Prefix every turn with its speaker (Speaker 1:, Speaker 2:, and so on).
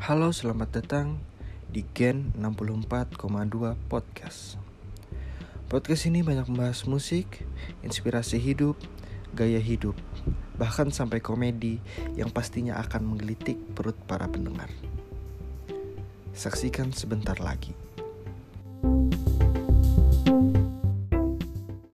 Speaker 1: Halo, selamat datang di Gen 64,2 Podcast. Podcast ini banyak membahas musik, inspirasi hidup, gaya hidup, bahkan sampai komedi yang pastinya akan menggelitik perut para pendengar. Saksikan sebentar lagi.